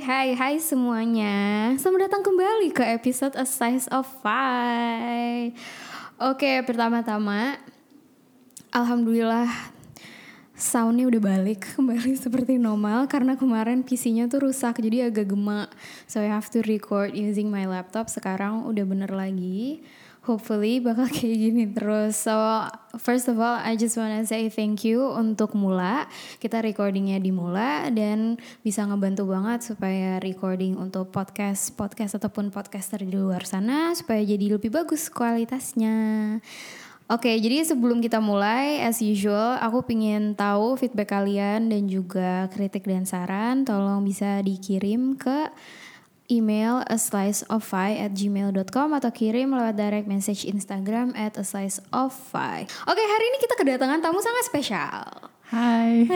hai hai semuanya. Selamat datang kembali ke episode A Size of Five. Oke pertama-tama Alhamdulillah soundnya udah balik kembali seperti normal Karena kemarin PC-nya tuh rusak jadi agak gemak. So I have to record using my laptop. Sekarang udah bener lagi hopefully bakal kayak gini terus. So first of all, I just wanna say thank you untuk Mula. Kita recordingnya di Mula dan bisa ngebantu banget supaya recording untuk podcast podcast ataupun podcaster di luar sana supaya jadi lebih bagus kualitasnya. Oke, jadi sebelum kita mulai, as usual, aku pingin tahu feedback kalian dan juga kritik dan saran. Tolong bisa dikirim ke email a slice of pie at gmail.com atau kirim lewat direct message Instagram at a slice of pie. Oke, hari ini kita kedatangan tamu sangat spesial. Hai.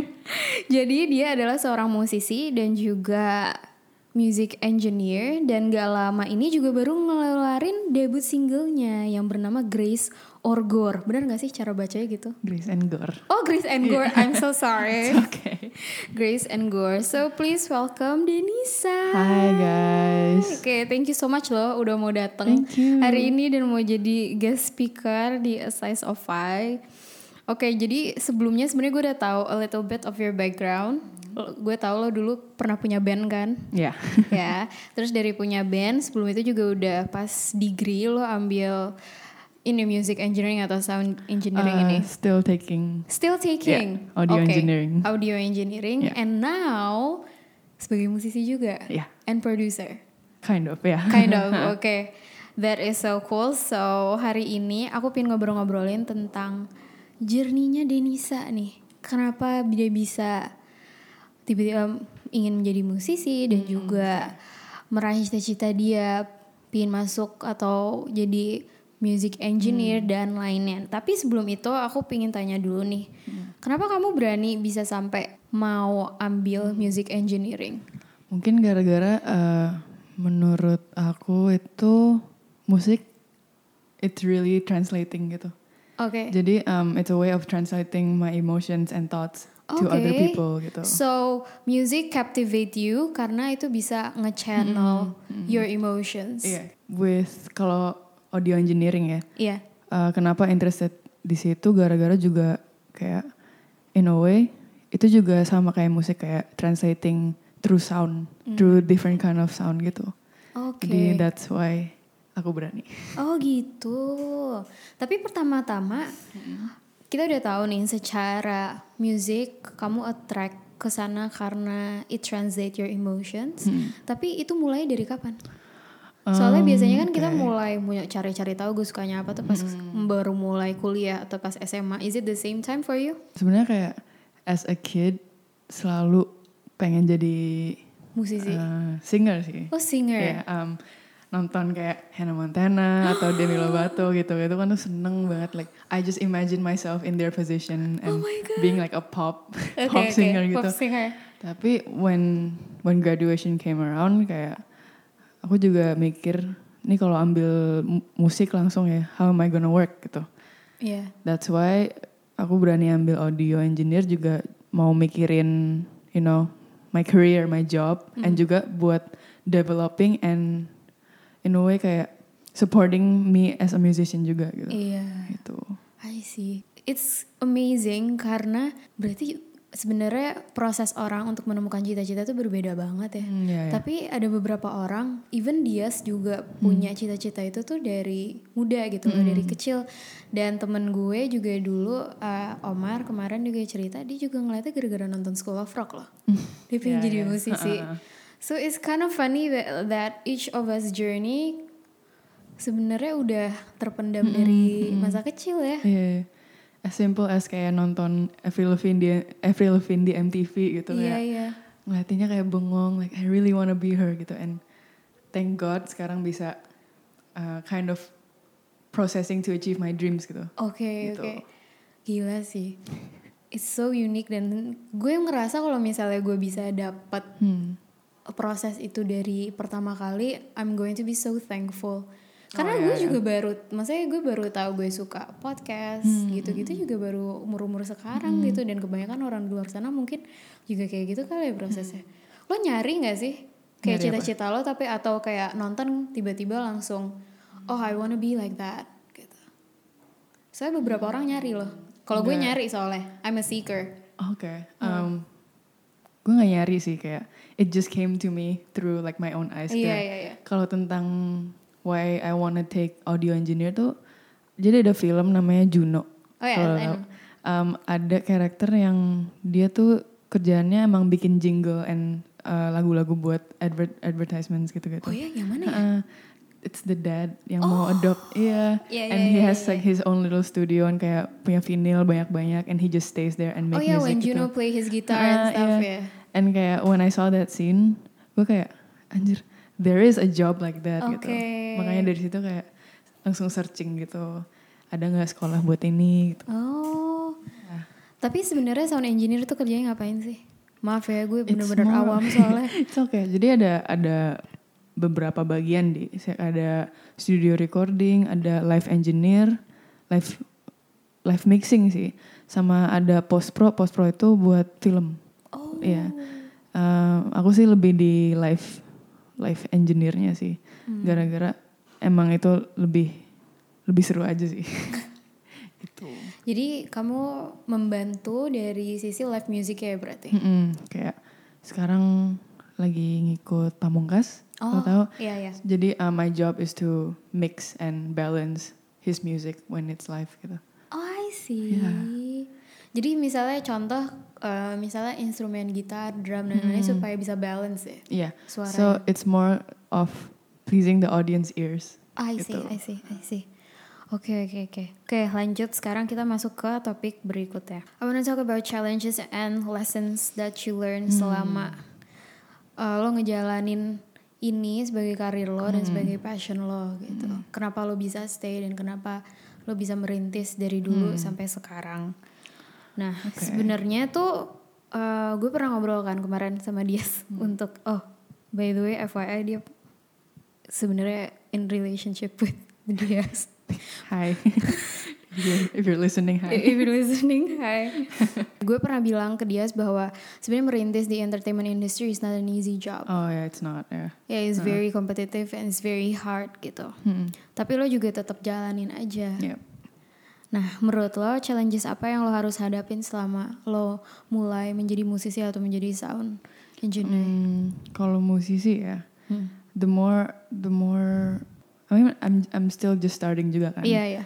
Jadi dia adalah seorang musisi dan juga music engineer dan gak lama ini juga baru ngeluarin debut singlenya yang bernama Grace or Gore. Bener gak sih cara bacanya gitu? Grace and Gore. Oh, Grace and Gore. Yeah. I'm so sorry. It's okay. Grace and Gore. So please welcome Denisa. Hai guys. Oke, okay, thank you so much loh udah mau datang hari ini dan mau jadi guest speaker di A Size of Five. Oke, okay, jadi sebelumnya sebenarnya gue udah tahu a little bit of your background. Gue tahu lo dulu pernah punya band kan? Iya. Yeah. ya. Terus dari punya band, sebelum itu juga udah pas degree lo ambil ini music engineering atau sound engineering uh, ini? Still taking. Still taking. Yeah, audio okay. engineering. Audio engineering yeah. and now sebagai musisi juga. Yeah. And producer. Kind of. Yeah. Kind of. Oke. Okay. That is so cool. So, hari ini aku pengen ngobrol-ngobrolin tentang jerninya Denisa nih. Kenapa dia bisa tiba-tiba ingin menjadi musisi dan hmm. juga meraih cita-cita dia pingin masuk atau jadi music engineer hmm. dan lainnya. Tapi sebelum itu aku pingin tanya dulu nih, hmm. kenapa kamu berani bisa sampai mau ambil music engineering? Mungkin gara-gara uh, menurut aku itu musik it's really translating gitu. Oke. Okay. Jadi um, it's a way of translating my emotions and thoughts okay. to other people gitu. So music captivate you karena itu bisa nge-channel hmm. Hmm. your emotions. Iya. Yeah. With kalau audio engineering ya. Iya. Yeah. Uh, kenapa interested di situ gara-gara juga kayak in a way itu juga sama kayak musik kayak translating through sound, mm. through different kind of sound gitu. Oke. Okay. Jadi that's why aku berani. Oh gitu. Tapi pertama-tama kita udah tahu nih secara musik kamu attract ke sana karena it translate your emotions. Mm. Tapi itu mulai dari kapan? Soalnya biasanya kan kita mulai mulai cari-cari tahu gue sukanya apa tuh pas hmm. baru mulai kuliah atau pas SMA. Is it the same time for you? Sebenarnya kayak as a kid selalu pengen jadi musisi. Uh, singer sih. Oh, singer. Yeah, um, nonton kayak Hannah Montana atau Demi Lovato gitu gitu kan tuh seneng banget like I just imagine myself in their position and oh being like a pop okay, pop okay. singer gitu. Pop singer. Tapi when when graduation came around kayak aku juga mikir ini kalau ambil musik langsung ya how am I gonna work gitu yeah. that's why aku berani ambil audio engineer juga mau mikirin you know my career my job mm. and juga buat developing and in a way kayak supporting me as a musician juga gitu iya yeah. itu I see it's amazing karena berarti sebenarnya proses orang untuk menemukan cita-cita itu berbeda banget ya. Hmm, yeah, yeah. Tapi ada beberapa orang, even dia juga punya hmm. cita-cita itu tuh dari muda gitu hmm. loh, dari kecil. Dan temen gue juga dulu uh, Omar kemarin juga cerita dia juga ngeliatnya gara-gara nonton School of Rock loh. Hmm. dia pengen yeah, jadi yeah. musisi. Uh. So it's kind of funny that, that each of us journey sebenarnya udah terpendam hmm, dari hmm. masa kecil ya. Yeah, yeah as simple as kayak nonton Avril Lavigne di Avril Lavigne di MTV gitu yeah, kayak yeah. ngeliatinnya kayak bengong like I really wanna be her gitu and thank God sekarang bisa uh, kind of processing to achieve my dreams gitu. Oke okay, gitu. oke okay. gila sih it's so unique dan gue ngerasa kalau misalnya gue bisa dapat hmm. proses itu dari pertama kali I'm going to be so thankful karena oh, gue iya, juga iya. baru maksudnya gue baru tahu gue suka podcast hmm, gitu-gitu hmm. juga baru umur-umur sekarang hmm. gitu dan kebanyakan orang di luar sana mungkin juga kayak gitu kali ya prosesnya hmm. lo nyari nggak sih kayak Nyari apa? cita-cita lo tapi atau kayak nonton tiba-tiba langsung oh I wanna be like that gitu saya beberapa orang nyari loh kalau gue nyari soalnya I'm a seeker Oke. Um, gue gak nyari sih kayak it just came to me through like my own eyes. iya kayak iya iya Kalau tentang why I wanna take audio engineer tuh, jadi ada film namanya Juno. oh ya tahu. know. Um, ada karakter yang dia tuh kerjaannya emang bikin jingle and uh, lagu-lagu buat advert advertisements gitu-gitu. oh ya yang mana ya Uh, it's the dad yang mau adopt, iya. Iya, and iya, he iya, has like his own little studio and kayak punya vinyl banyak-banyak, and he just stays there and oh make ya music when gitu. Juno play his guitar and Ah, stuff iya. ya And kayak when I saw that scene, gue kayak anjir, there is a job like that gitu. Oke. Makanya dari situ kayak langsung searching gitu. Ada nggak sekolah buat ini? Gitu. oh Ah. tapi sebenarnya sound engineer tuh kerjanya ngapain sih maaf ya gue bener-bener awam soalnya It's okay. Jadi ada ada beberapa bagian di ada studio recording, ada live engineer, live live mixing sih, sama ada post pro. Post pro itu buat film. oh Iya. Eh, aku sih lebih di live live engineer-nya sih. Hmm. Gara-gara emang itu lebih lebih seru aja sih. gitu. Jadi kamu membantu dari sisi live music ya berarti? Mm-mm, kayak sekarang lagi ngikut Pamungkas, Oh, tahu? iya iya. Jadi uh, my job is to mix and balance his music when it's live gitu. Oh I see. Iya. Jadi misalnya contoh, eh, misalnya instrumen gitar, drum dan lain-lain supaya bisa balance ya Iya. suaranya. So it's more of pleasing the audience ears. I see, gitu. I see, I see. Oke oke oke. Oke lanjut sekarang kita masuk ke topik berikutnya. I wanna talk about challenges and lessons that you learn selama uh, lo ngejalanin ini sebagai karir lo dan sebagai passion lo gitu. Kenapa lo bisa stay dan kenapa lo bisa merintis dari dulu sampai sekarang. Nah sebenarnya tuh uh, gue pernah ngobrol kan kemarin sama dia untuk oh by the way FYI dia sebenarnya in relationship with Diaz. Hi. if, you're, listening, hi. If you're listening, hi. gue pernah bilang ke Diaz bahwa sebenarnya merintis di entertainment industry is not an easy job. Oh yeah, it's not. Yeah. Yeah, it's very competitive and it's very hard gitu. Hmm. Tapi lo juga tetap jalanin aja. Yeah. Nah, menurut lo challenges apa yang lo harus hadapin selama lo mulai menjadi musisi atau menjadi sound engineer? Hmm, kalau musisi ya, Hmm. the more the more I mean I'm I'm still just starting juga kan. Iya, iya.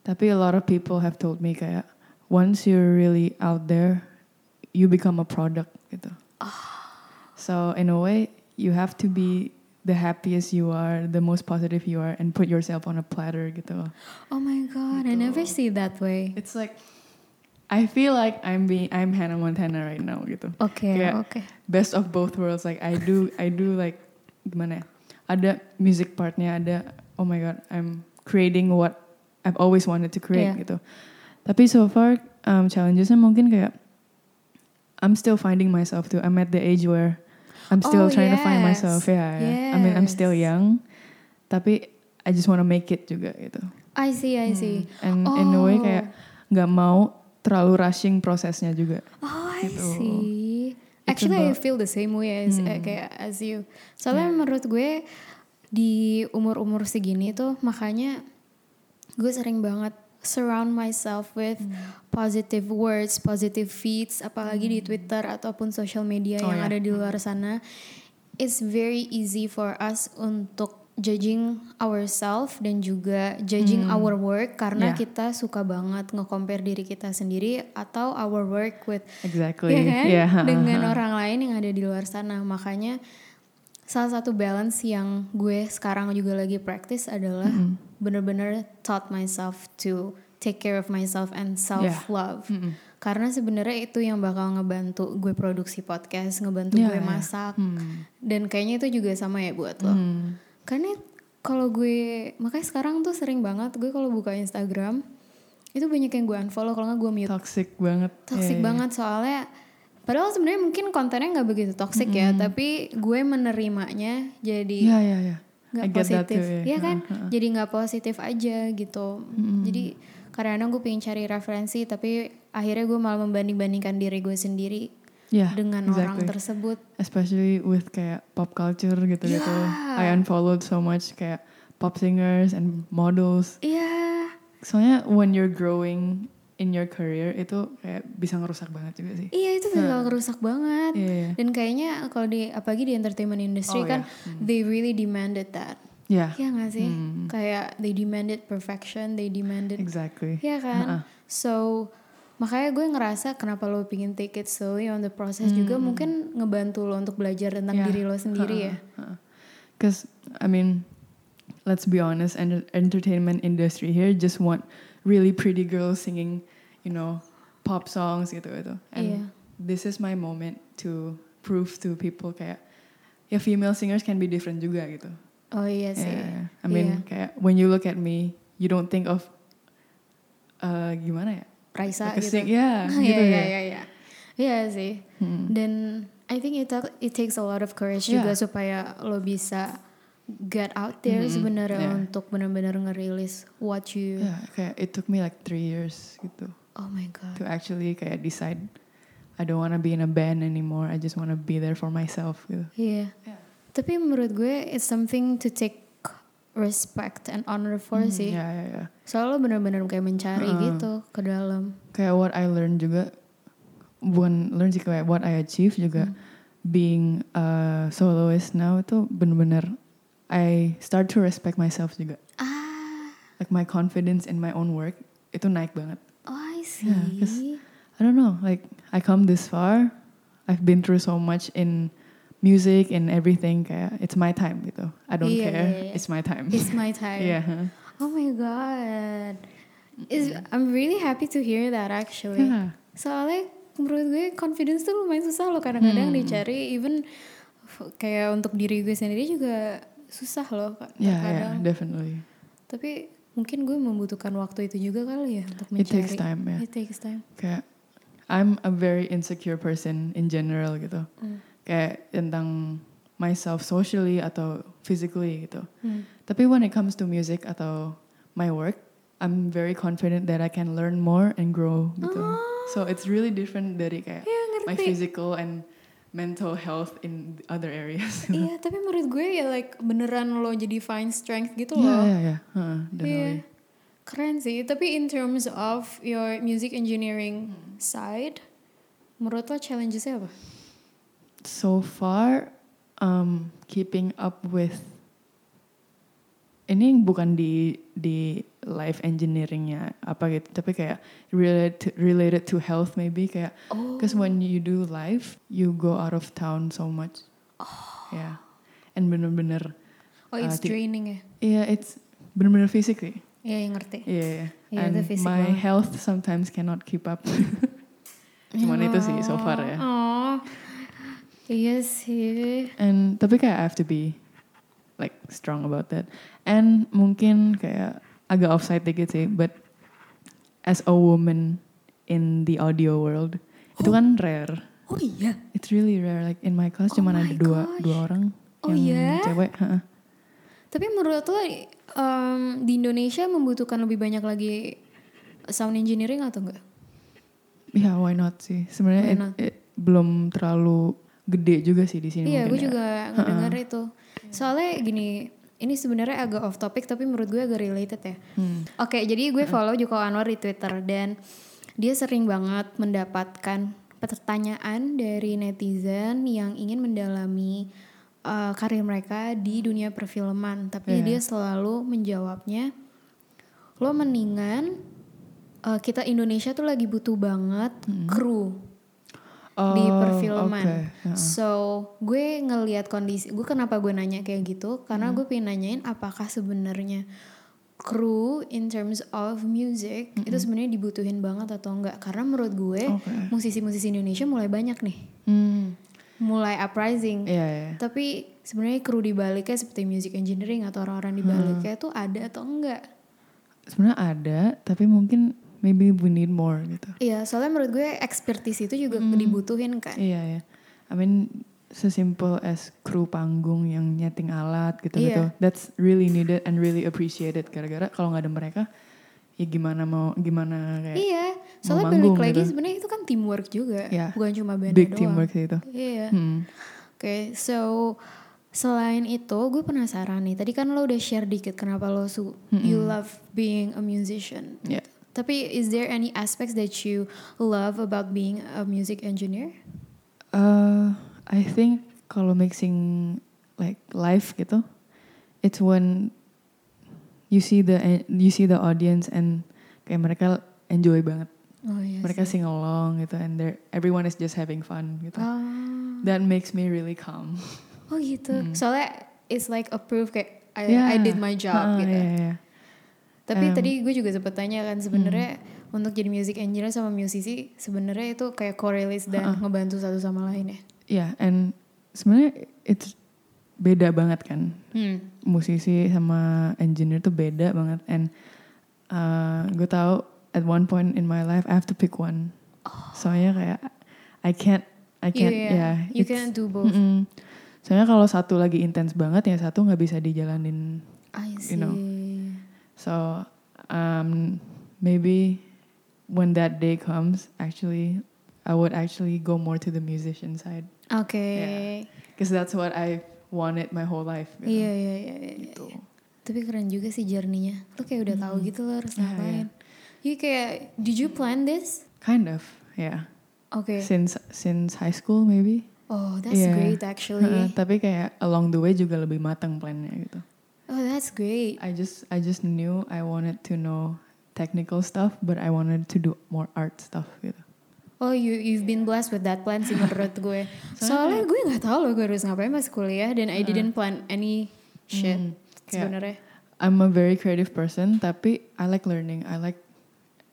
Tapi a lot of people have told me kayak once you're really out there, you become a product gitu. So in a way, you have to be the happiest you are, the most positive you are, and put yourself on a platter gitu. Oh my god, I never see it that way. It's like I feel like I'm being I'm Hannah Montana right now gitu. Kayak oke. best of both worlds. Like I do I do like gimana ya? Ada music partnya, ada oh my god, I'm creating what I've always wanted to create Iya. gitu. Tapi so far um, challengesnya mungkin kayak I'm still finding myself too. I'm at the age where I'm still Oh, trying to find yes. myself. Yeah, yeah. I mean I'm still Yes. young, tapi I just want to make it juga gitu. I see, I see. And in a way Oh. kayak nggak mau terlalu rushing prosesnya juga. Oh, I Gitu. see. Actually, I about- feel the same way as Hmm. eh, kayak as you. Soalnya menurut gue di umur-umur segini tuh makanya gue sering banget surround myself with Hmm. positive words, positive feeds, apalagi di Twitter ataupun social media Oh, yang ya. ada di luar sana. It's very easy for us untuk judging ourselves dan juga judging our work karena Yeah. kita suka banget nge-compare diri kita sendiri atau our work with Exactly. ya kan Yeah, dengan orang lain yang ada di luar sana makanya salah satu balance yang gue sekarang juga lagi practice adalah bener-bener taught myself to take care of myself and self love Mm-mm. karena sebenarnya itu yang bakal ngebantu gue produksi podcast ngebantu Yeah, gue yeah. masak Hmm. dan kayaknya itu juga sama ya buat lo Hmm. karena kalau gue makanya sekarang tuh sering banget gue kalau buka Instagram itu banyak yang gue unfollow kalau nggak gue mute Toxic banget. toxic iya. banget soalnya padahal sebenarnya mungkin kontennya nggak begitu toxic ya tapi gue menerimanya jadi Iya, iya, iya. Nggak positif yeah. Iya kan Ha, ha. jadi nggak positif aja gitu jadi kadang-kadang gue pengen cari referensi tapi akhirnya gue malah membanding-bandingkan diri gue sendiri Yeah, dengan orang exactly. tersebut. Especially with kayak pop culture gitu-gitu. Yeah. I unfollowed so much kayak pop singers and models. Iya. Soalnya when you're growing in your career itu kayak bisa ngerusak banget juga sih. Iya itu bakal Nah. ngerusak banget. Iya, iya. Dan kayaknya kalau di apalagi di entertainment industry Oh, kan iya. they really demanded that. Yeah, Iya gak sih? Hmm. Kayak they demanded perfection, they demanded exactly. Iya kan? Ha-ha. So makanya gue ngerasa kenapa lo pingin take it slowly on the process juga mungkin ngebantu lo untuk belajar tentang Hmm. Yeah. diri lo sendiri ya. Because I mean, let's be honest, entertainment industry here just want really pretty girls singing, you know, pop songs gitu gitu. And Iya. this is my moment to prove to people kayak ya female singers can be different juga gitu. Oh iya sih. Yeah, I mean kayak when you look at me, you don't think of uh, gimana ya? Raisa Like gitu. sing- yeah, Iya gitu iya ya. iya iya. Iya sih. Hmm. Dan I think it it takes a lot of courage Yeah. juga supaya lo bisa get out there Mhm, sebenarnya yeah. untuk benar-benar ngerilis what you Yeah, kayak it took me like three years gitu Oh my god. to actually kayak decide I don't wanna be in a band anymore. I just wanna be there for myself gitu. Iya. Yeah. Tapi menurut gue it's something to take respect and honor for Hmm, sih. Ya ya ya. Soalnya lo benar-benar kayak mencari Heeh. gitu ke dalam. Kayak what I learned juga bukan learn sih kayak what I achieve juga Hmm. being a soloist now itu bener-bener I start to respect myself juga. Ah, Like my confidence in my own work itu naik banget. oh I see. Yeah, I don't know, like I come this far, I've been through so much in music and everything kayak it's my time gitu. I don't Iya, care, iya, iya. it's my time. It's my time. yeah. Oh my god. Is I'm really happy to hear that actually. Yeah. Soalnya menurut gue confidence tuh lumayan susah loh kadang-kadang Hmm. dicari even kayak untuk diri gue sendiri juga susah loh Kak, Yeah, yeah, terkadang. definitely. Tapi mungkin gue membutuhkan waktu itu juga kali ya untuk mencari. It takes time, ya. It takes time. Kayak I'm a very insecure person in general gitu. Hmm. Kayak tentang myself socially atau physically gitu. Hmm. Tapi when it comes to music atau my work, I'm very confident that I can learn more and grow gitu. So it's really different dari kayak Iya my physical and mental health in other areas. Iya, tapi menurut gue ya like beneran lo jadi find strength gitu Yeah, loh. yeah, yeah. Huh, Iya. definitely. Keren sih. Tapi in terms of your music engineering Hmm. side, menurut lo challengesnya apa? So far, um, keeping up with ini bukan di di life engineeringnya apa gitu, tapi kayak related to, related to health maybe kayak Oh. because when you do live, you go out of town so much. Yeah, and bener-bener, Oh, it's uh, draining ya? yeah, it's bener-bener physically. Iya, yang ngerti. Yeah, yeah. Iya, and fisik my banget. health sometimes cannot keep up. Cuman itu sih so far ya. Oh, iya sih. And tapi kayak I have to be like strong about that. And mungkin kayak agak offside dikit sih, but as a woman in the audio world itu kan rare. Oh iya? It's really rare. Like in my class Oh cuman my ada dua gosh. dua orang Oh yang iya? cewek. heeh. Tapi menurut lo um, di Indonesia membutuhkan lebih banyak lagi sound engineering atau enggak? Ya why not sih? Sebenarnya it- it belum terlalu gede juga sih di sini. Iya, gue ya. juga itu. Soalnya gini, ini sebenarnya agak off topic tapi menurut gue agak related ya. Hmm. Oke, jadi gue follow Joko Anwar di Twitter dan dia sering banget mendapatkan pertanyaan dari netizen yang ingin mendalami uh, karir mereka di dunia perfilman, tapi Iya. dia selalu menjawabnya, lo mendingan uh, kita Indonesia tuh lagi butuh banget kru di Oh, perfilman. oke. Heeh. So gue ngelihat kondisi, gue kenapa gue nanya kayak gitu? Karena Hmm. gue pengen nanyain apakah sebenarnya kru in terms of music itu sebenarnya dibutuhin banget atau enggak? Karena menurut gue musisi-musisi Indonesia mulai banyak nih, Hmm. mulai uprising. Iya, iya. Tapi sebenarnya kru di baliknya seperti music engineering atau orang-orang di baliknya itu ada atau enggak? Sebenarnya ada, tapi mungkin maybe we need more gitu. Iya, soalnya menurut gue expertise itu juga Hmm. dibutuhin kan. Iya ya. I mean sesimpel as kru panggung yang nyeting alat gitu-gitu. Iya. That's really needed and really appreciated. Gara-gara kalau nggak ada mereka, ya gimana mau gimana kayak Iya, soalnya balik lagi gitu. sebenarnya itu kan teamwork juga, Iya. bukan cuma band big doang. teamwork sih itu. Iya. Hmm. Oke, so selain itu gue penasaran nih. Tadi kan lo udah share dikit kenapa lo su you love being a musician. Ya. Tapi is there any aspects that you love about being a music engineer? Uh, I think kalau mixing like live gitu, it's when you see the you see the audience and kayak mereka enjoy banget. Oh mereka sing along gitu and everyone is just having fun gitu. Ah. That makes me really calm. Oh gitu. Soalnya it's like a proof kayak I, Hmm. Yeah. I did my job Ah, gitu. iya, iya. Tapi Um, tadi gue juga sempet tanya kan sebenarnya untuk jadi music engineer sama musisi sebenarnya itu kayak correlates dan ngebantu satu sama lain ya. Yeah, and sebenarnya it's beda banget kan. Hmm. Musisi sama engineer tuh beda banget and uh, gue tahu at one point in my life I have to pick one. Soalnya kayak I can't I can't Yeah, yeah, you can't do both. Mm-mm. Soalnya kalau satu lagi intens banget ya satu nggak bisa dijalanin. I see. You know. So um, maybe when that day comes, actually, I would actually go more to the musician side Oke. because that's what I wanted my whole life. gitu. Iya iya iya. iya, iya. Gitu. Tapi keren juga sih journey-nya. Lo kayak udah tahu gitu lo harus ngapain. Iya kayak did you plan this? Kind of, yeah. Oke. Since since high school maybe. Oh, that's Yeah. great actually. Heeh, tapi kayak along the way juga lebih matang plannya gitu. Oh, that's great. I just I just knew I wanted to know technical stuff, but I wanted to do more art stuff gitu. Oh, you you've been blessed with that plan sih menurut gue. Soalnya gue nggak tahu loh gue harus ngapain pas kuliah dan I didn't plan any shit Hmm, kayak- sebenarnya. I'm a very creative person, tapi I like learning. I like,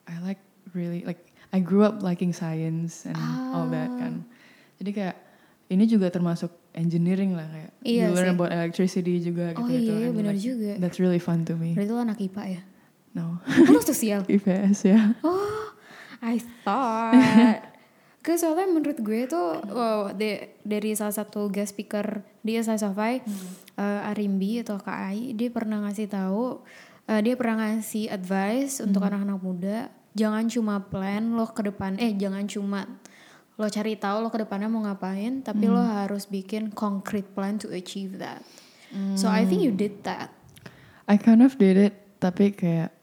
I like really like. I grew up liking science and all that Ah. kan. Jadi kayak ini juga termasuk engineering lah kayak. Iya you learn sih. about electricity juga Oh gitu. iya, and benar like, juga. That's really fun to me. Berarti lo anak IPA ya? No, Oh, lo sosial? IPS ya. Oh, I thought. Ke soalnya menurut gue tuh wow, de- dari salah satu guest speaker di SSFI, eh, Arimbi atau KAI, dia pernah ngasih tahu, eh, dia pernah ngasih advice untuk anak-anak muda, jangan cuma plan lo ke depan, eh jangan cuma lo cari tahu lo ke depannya mau ngapain, tapi lo harus bikin concrete plan to achieve that. So I think you did that. I kind of did it, tapi kayak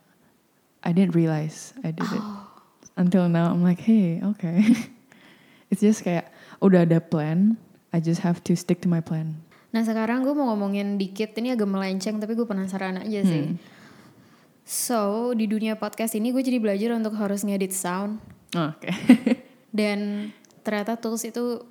I didn't realize I did it Oh. until now. I'm like, hey, okay. It's just kayak udah ada plan. I just have to stick to my plan. Nah sekarang gue mau ngomongin dikit, ini agak melenceng tapi gue penasaran aja sih. So di dunia podcast ini gue jadi belajar untuk harus ngedit sound Oh, Oke. dan ternyata tools itu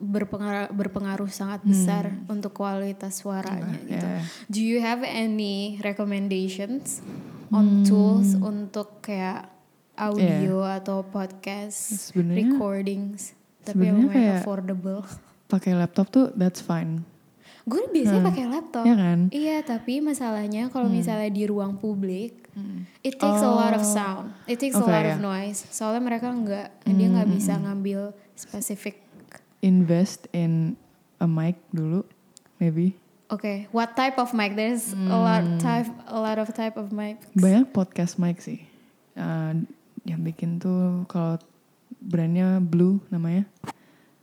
berpengaruh berpengaruh sangat besar untuk kualitas suaranya gitu. yeah. Do you have any recommendations on tools untuk kayak audio atau podcast Sebenarnya- recordings tapi yang lumayan kayak- affordable? Pakai laptop tuh that's fine. Gue biasanya pakai laptop. Ya kan? Iya, tapi masalahnya kalau misalnya di ruang publik, it takes a lot of sound. It takes a Oke, lot ya. of noise. Soalnya mereka nggak, dia nggak bisa ngambil spesifik. Invest in a mic dulu, maybe. Oke, what type of mic? There's a lot type, a lot of type of mic. Banyak podcast mic sih. Uh, yang bikin tuh kalau brandnya Blue namanya.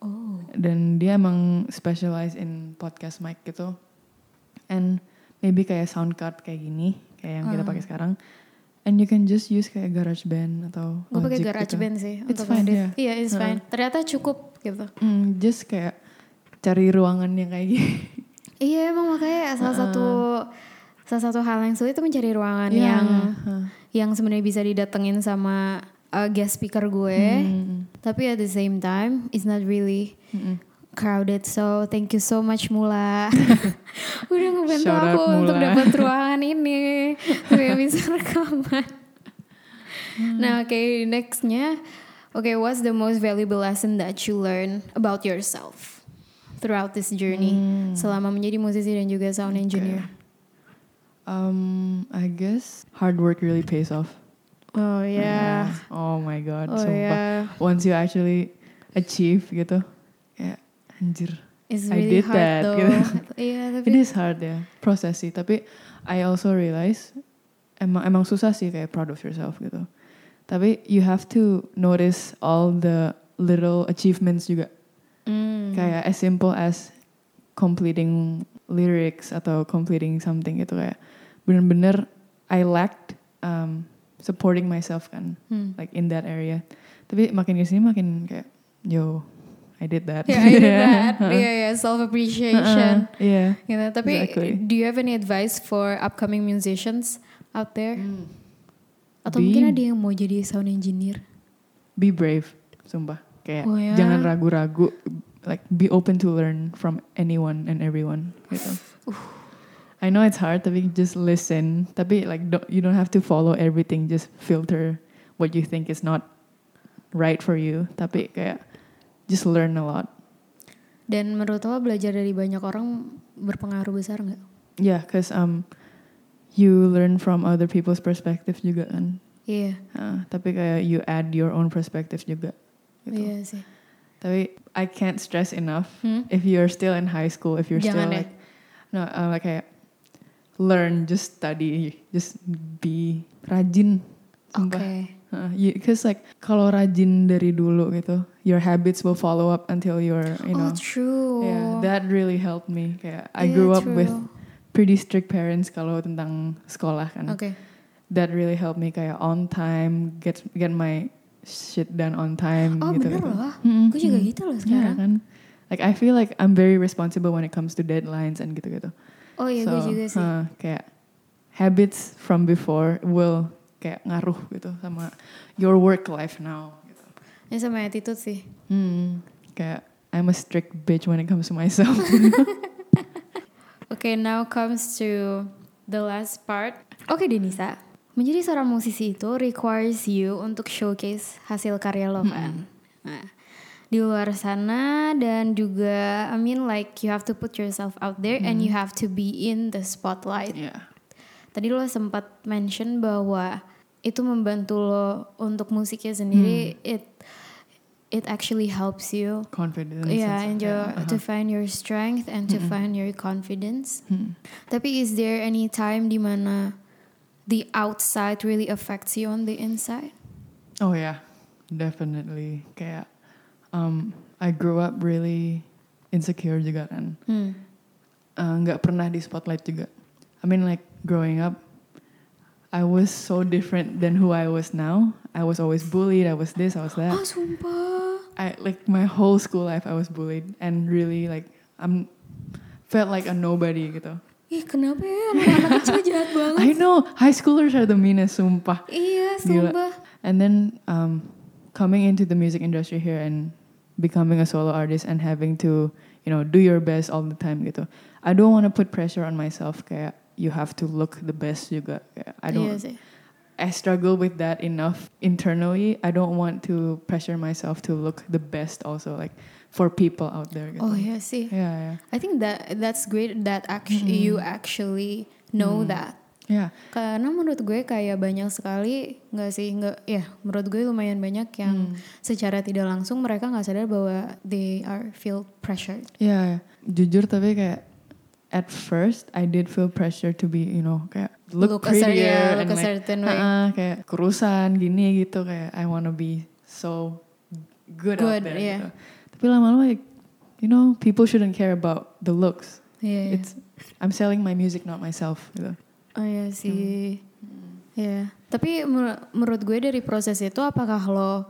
Oh, dan dia emang specialize in podcast mic gitu and maybe kayak sound card kayak gini kayak yang kita pakai sekarang and you can just use kayak GarageBand atau gue pakai GarageBand gitu. sih It's untuk fine, edit. yeah. Iya, it's fine. Ternyata cukup gitu. Mm, just kayak cari ruangan yang kayak gini Iya, emang makanya salah satu salah satu hal yang sulit itu mencari ruangan Iya, yang huh. yang sebenarnya bisa didatengin sama uh, guest speaker gue. Hmm, Tapi at the same time, it's not really mm-mm. Crowded. So thank you so much Mula. Udah ngebantu Shout out aku untuk dapat ruangan ini. Supaya bisa rekaman. Hmm. Nah oke nextnya. Oke what's the most valuable lesson that you learn about yourself throughout this journey Hmm. selama menjadi musisi dan juga sound engineer? um I guess hard work really pays off Oh ya. oh my god Oh sumpah ya. once you actually achieve gitu anjir It's I really did hard that, though. gitu. Tapi It is hard ya, proses sih. Tapi I also realize emang emang susah sih kayak proud of yourself gitu. Tapi you have to notice all the little achievements juga. Hmm. Kayak as simple as completing lyrics atau completing something gitu kayak bener-bener I lacked um, supporting myself kan Hmm. like in that area. Tapi makin ke sini makin kayak yo I did that. Yeah, I did that. Yeah, yeah, self appreciation. Uh-uh, yeah. Gitu. Tapi Exactly. do you have any advice for upcoming musicians out there? Atau Be- mungkin ada yang mau jadi sound engineer? Be brave, sumpah. Kayak Oh, ya? jangan ragu-ragu. Like be open to learn from anyone and everyone gitu. I know it's hard, tapi just listen. Tapi like don't, you don't have to follow everything. Just filter what you think is not right for you. Tapi kayak just learn a lot. Dan menurut lo belajar dari banyak orang berpengaruh besar nggak? Yeah, cause um you learn from other people's perspective juga kan. Iya, Uh, tapi kayak you add your own perspective juga. Gitu. iya sih. Tapi I can't stress enough Hmm? if you're still in high school, if you're Jangan still ya. like no, uh, like kayak learn, just study, just be rajin. Oke. Uh, you, cause like kalau rajin dari dulu gitu, your habits will follow up until you're, you know. oh true. Yeah, that really helped me. Kayak I Yeah, grew up with pretty strict parents kalau tentang sekolah kan. Oke. That really helped me kayak on time, get get my shit done on time Oh gitu. bener gitu. loh. Mm-mm, Gue juga gitu loh sekarang. kan? Like I feel like I'm very responsible when it comes to deadlines and gitu-gitu. Oh iya gue juga sih. uh, kayak habits from before will kayak ngaruh gitu sama your work life now. Gitu. Ini sama attitude sih. Hmm, kayak I'm a strict bitch when it comes to myself. Oke, now comes to the last part. Oke, Denisa. Menjadi seorang musisi itu requires you untuk showcase hasil karya lo kan. Nah, di luar sana dan juga I mean like you have to put yourself out there and you have to be in the spotlight. yeah. Tadi lo sempat mention bahwa itu membantu lo untuk musiknya sendiri it it actually helps you Confidence. yeah and your, yeah, to uh-huh. find your strength and to find your confidence. Hmm. Tapi is there any time di mana the outside really affects you on the inside? Oh yeah, definitely. Kayak um, I grew up really insecure juga kan. Hmm. Uh, nggak pernah di spotlight juga. I mean like growing up, I was so different than who I was now. I was always bullied. I was this. I was that. Oh sumpah. I like my whole school life I was bullied and really like I'm felt like a nobody gitu. Ih kenapa ya anak-anak kecil jahat banget? I know high schoolers are the meanest, sumpah. Iya Gila. sumpah. And then um, coming into the music industry here and becoming a solo artist and having to, you know, do your best all the time gitu. I don't want to put pressure on myself kayak you have to look the best juga. I don't. Iya sih. I struggle with that enough internally. I don't want to pressure myself to look the best also like for people out there. Gitu. Oh iya sih. Yeah, yeah, I think that that's great that actually you actually know that. yeah. Karena menurut gue kayak banyak sekali nggak sih nggak ya menurut gue lumayan banyak yang secara tidak langsung mereka nggak sadar bahwa they are feel pressured. Yeah, yeah. jujur tapi kayak at first I did feel pressure to be, you know, kayak look, Look a prettier yeah, look and a like, certain way. uh-uh, kayak kurusan gini gitu kayak I wanna be so good, Good, out there yeah. gitu. Tapi lama-lama like, you know, people shouldn't care about the looks. Iya. It's I'm selling my music not myself gitu. Oh iya sih. Ya. Tapi mer- menurut gue dari proses itu apakah lo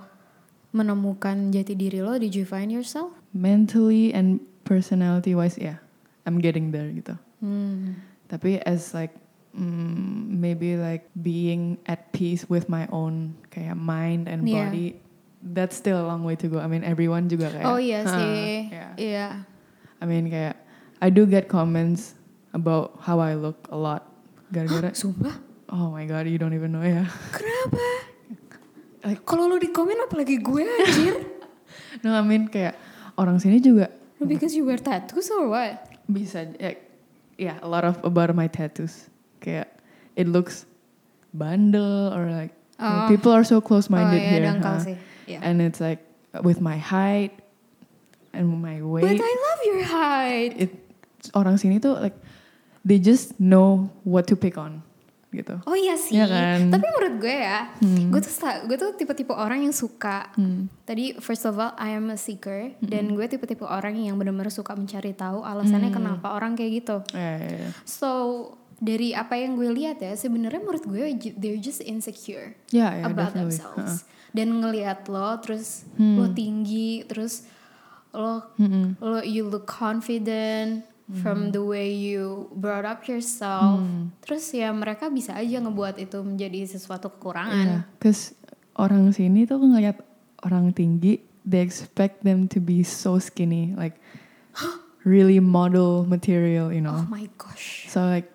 menemukan jati diri lo? Did you find yourself? Mentally and personality wise, yeah, I'm getting there gitu. Hmm. Tapi as like mm, maybe like being at peace with my own kayak mind and Yeah. body, that's still a long way to go. I mean everyone juga kayak. Oh iya "Huh," sih. yeah. Iya. I mean kayak I do get comments about how I look a lot. Gara-gara Sumpah? oh my god you don't even know ya. Kenapa? Like- Kalau lo di komen apalagi gue anjir? no I mean kayak orang sini juga Because you wear tattoos or what? Bisa ya yeah, a lot of about my tattoos. Kayak it looks bundle or like Oh. people are so close minded oh iya here. huh? sih. Iya. And it's like with my height and my weight But I love your height. it orang sini tuh like they just know what to pick on. Gitu. Oh iya sih. Iya kan? Tapi menurut gue ya, Hmm. gue tuh gue tuh tipe-tipe orang yang suka. Hmm. Tadi first of all I am a seeker dan gue tipe-tipe orang yang benar-benar suka mencari tahu alasannya Hmm. kenapa orang kayak gitu. Ya, ya, ya. So dari apa yang gue lihat ya, sebenarnya menurut gue they're just insecure Ya, ya, about definitely. themselves. Dan ngelihat lo, terus Hmm. lo tinggi, terus lo Mm-mm. lo you look confident from the way you brought up yourself. Hmm. Terus ya mereka bisa aja ngebuat itu menjadi sesuatu kekurangan. cause orang sini tuh ngeliat orang tinggi, they expect them to be so skinny, like really model material, you know. Oh my gosh. So like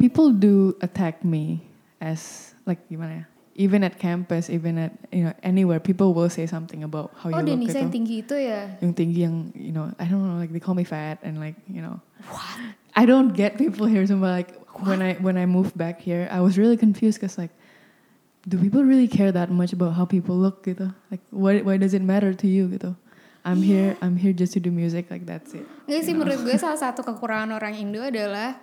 people do attack me as like gimana ya? Even at campus, even at you know anywhere, people will say something about how Oh you look Denisa yang gitu. tinggi itu ya. Yang tinggi yang you know, I don't know, like they call me fat and like you know. I don't get people here. So like when I when I moved back here, I was really confused because like, do people really care that much about how people look gitu? Like why why does it matter to you gitu? I'm here I'm here just to do music like that's it. Nggak sih know? menurut gue salah satu kekurangan orang Indo adalah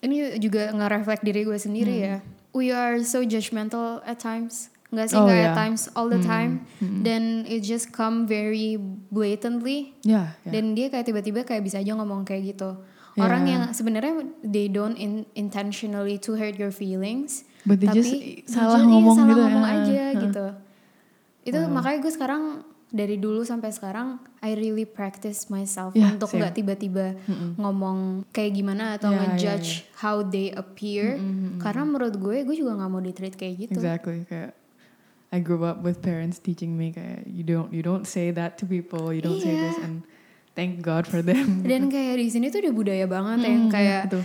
ini juga nge-reflect diri gue sendiri ya. We are so judgmental at times. Nggak sih. Oh, nggak yeah. at times all the Hmm, time. hmm. Dan it just come very blatantly. Yeah, yeah. Dan dia kayak tiba-tiba kayak bisa aja ngomong kayak gitu. Yeah. Orang yang sebenarnya they don't in- intentionally to hurt your feelings. But they tapi just salah ngomong salah gitu ngomong ya. aja Heeh. gitu. Itu Wow. makanya gue sekarang dari dulu sampai sekarang I really practice myself Yeah, untuk nggak tiba-tiba Mm-mm. ngomong kayak gimana atau Yeah, yeah, ngejudge how they appear. Mm-mm, mm-mm. Karena menurut gue gue juga nggak mau di treat kayak gitu. Exactly. Kayak I grew up with parents teaching me kayak you don't you don't say that to people, you don't say this Iya. and thank God for them. Dan kayak di sini tuh udah budaya banget yang Mm, kayak gitu.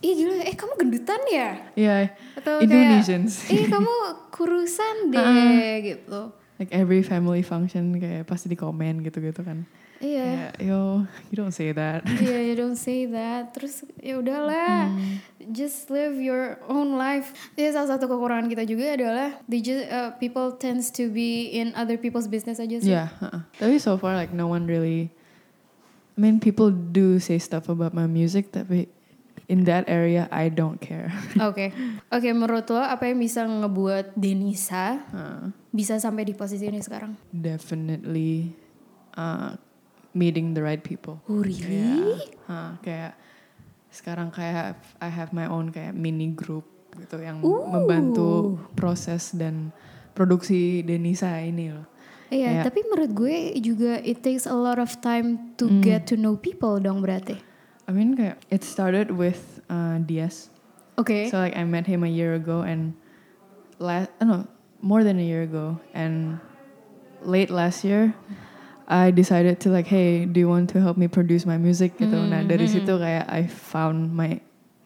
ih gila eh kamu gendutan ya Yeah, atau kayak Indonesians. ih kamu kurusan deh Uh-uh. gitu. Like every family function kayak pasti di komen gitu-gitu kan. Iya. Kayak, yo, you don't say that. Iya, you don't say that. Terus ya udahlah, Hmm. just live your own life. Jadi salah satu kekurangan kita juga adalah they just uh, people tends to be in other people's business aja sih. Yeah, uh-uh. tapi so far like no one really. I mean, people do say stuff about my music, tapi in that area I don't care. Oke, oke. menurut lo apa yang bisa ngebuat Denisa Uh, bisa sampai di posisi ini sekarang? definitely uh, meeting the right people. Oh really? Kayak, uh, kayak sekarang kayak I have my own kayak mini group gitu yang Ooh. membantu proses dan produksi Denisa ini loh. Iya, Kayak- tapi menurut gue juga it takes a lot of time to Hmm. get to know people dong berarti. I mean kayak it started with uh, Diaz. Oke. So like I met him a year ago and last no more than a year ago and late last year I decided to like hey do you want to help me produce my music gitu. Hmm, Nah dari situ kayak I found my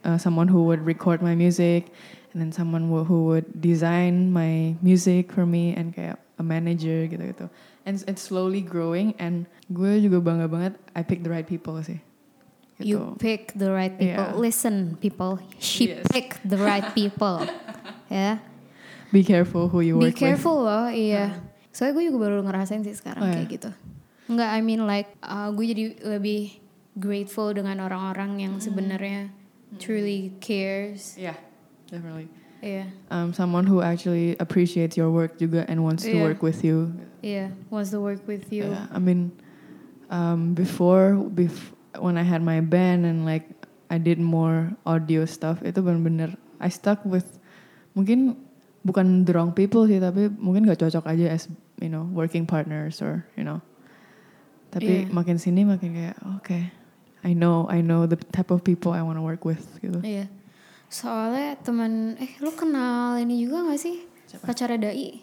uh, someone who would record my music and then someone who, who would design my music for me and kayak a manager gitu-gitu. And it's slowly growing and gue juga bangga banget I picked the right people sih. Gitu. You pick the right people. Yeah. Listen, people. She Yes. pick the right people. ya. Be careful who you Be work with. careful loh, iya. Soalnya gue juga baru ngerasain sih sekarang Oh, kayak ya? gitu. Enggak, I mean like uh, gue jadi lebih grateful dengan orang-orang yang sebenarnya truly cares. Yeah, definitely. Iya, Um, someone who actually appreciates your work juga and wants to Yeah. work with you. iya. Wants to work with you. Yeah, I mean, um, before, bef- when I had my band and like I did more audio stuff, itu bener-bener I stuck with mungkin bukan the wrong people sih, tapi mungkin gak cocok aja as you know working partners or you know. Tapi Yeah. makin sini makin kayak oke, I know I know the type of people I want to work with gitu. Iya. Soalnya teman eh lu kenal ini juga gak sih? Siapa? Pacarnya Dai.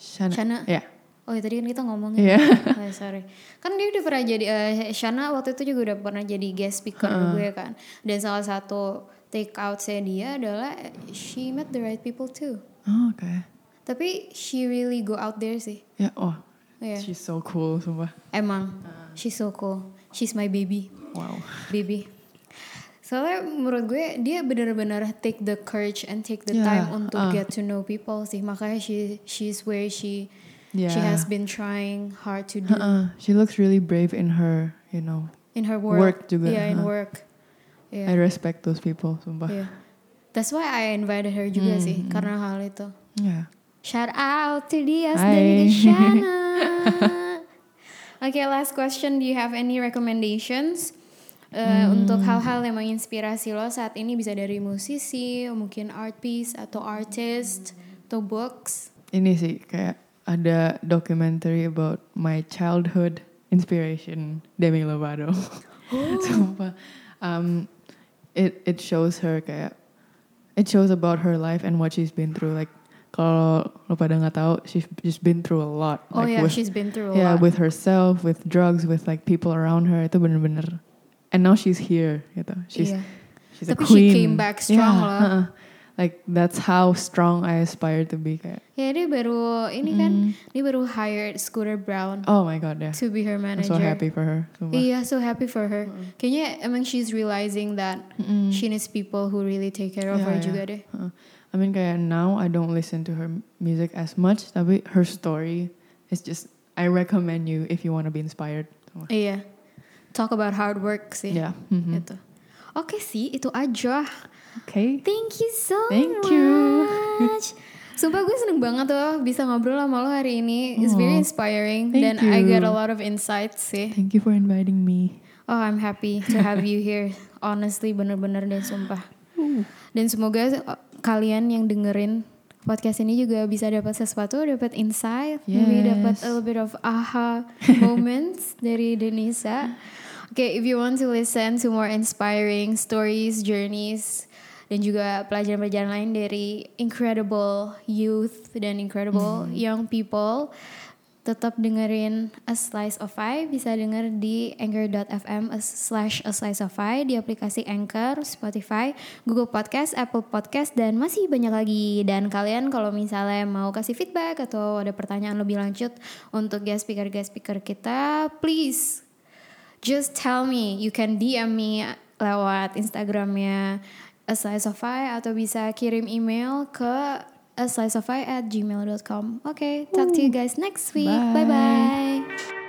Shana. Shana. Ya. Oh ya tadi kan kita ngomongin. Iya. Oh, sorry. Kan dia udah pernah jadi eh, Shana waktu itu juga udah pernah jadi guest speaker Heeh. gue kan. Dan salah satu take out saya dia adalah eh, she met the right people too. Oh, oke. Tapi she really go out there sih. Ya, oh, Iya. she's so cool, sumpah. Emang she's so cool. She's my baby. Wow. Baby. Soalnya menurut gue dia benar-benar take the courage and take the Yeah, time untuk uh. get to know people sih. Makanya she she's where she Yeah. she has been trying hard to do Uh-uh. She looks really brave in her, you know. in her work. Work juga, Yeah, in work. I Yeah. respect those people, sumpah. yeah. That's why I invited her juga sih karena hal itu. Yeah. Shout out to Dias Hai. dan Deshana. okay, last question. Do you have any recommendations uh, untuk hal-hal yang menginspirasi lo saat ini bisa dari musisi, mungkin art piece atau artist atau books? Ini sih kayak ada documentary about my childhood inspiration Demi Lovato. Sumpah. Um, it it shows her kayak it shows about her life and what she's been through. Like kalau lo pada nggak tahu, she's just been through a lot. Oh like yeah, with, she's been through a yeah, lot. with herself, with drugs, with like people around her. Itu bener-bener. And now she's here, gitu. She's Iya. she's Tapi a she queen. came back strong Yeah, loh. uh-uh. Like that's how strong I aspire to be kayak. Ya dia baru ini kan, Mm. dia baru hired Scooter Brown Oh my god, yeah. to be her I'm manager. so happy for her. Iya, so happy for her. Kayaknya emang she's realizing that Mm-mm. she needs people who really take care of Yeah, her yeah. juga deh. Uh, I mean kayak now I don't listen to her music as much, tapi her story is just I recommend you if you want to be inspired. Iya. Talk about hard work sih. Yeah. mhm. Gitu. Oke sih, itu aja. Okay. Thank you so Thank you. much. Sumpah gue seneng banget tuh bisa ngobrol sama lo hari ini. It's very inspiring thank dan I you. get a lot of insights sih. Thank you for inviting me. Oh, I'm happy to have you here. Honestly, bener-bener deh sumpah. Dan semoga uh, kalian yang dengerin podcast ini juga bisa dapat sesuatu, dapat insight, maybe dapat Yes. a little bit of aha moments dari Denisa. Okay, if you want to listen to more inspiring stories, journeys, dan juga pelajaran-pelajaran lain dari incredible youth dan incredible young people, tetap dengerin A Slice of Five. Bisa denger di anchor.fm slash A Slice of Five di aplikasi Anchor, Spotify, Google Podcast, Apple Podcast dan masih banyak lagi. Dan kalian kalau misalnya mau kasih feedback atau ada pertanyaan lebih lanjut untuk guest speaker guest speaker kita please just tell me. You can DM me lewat Instagramnya A Slice of Five atau bisa kirim email ke a slice of at gmail.com. Okay, talk to you guys next week. Bye. Bye bye.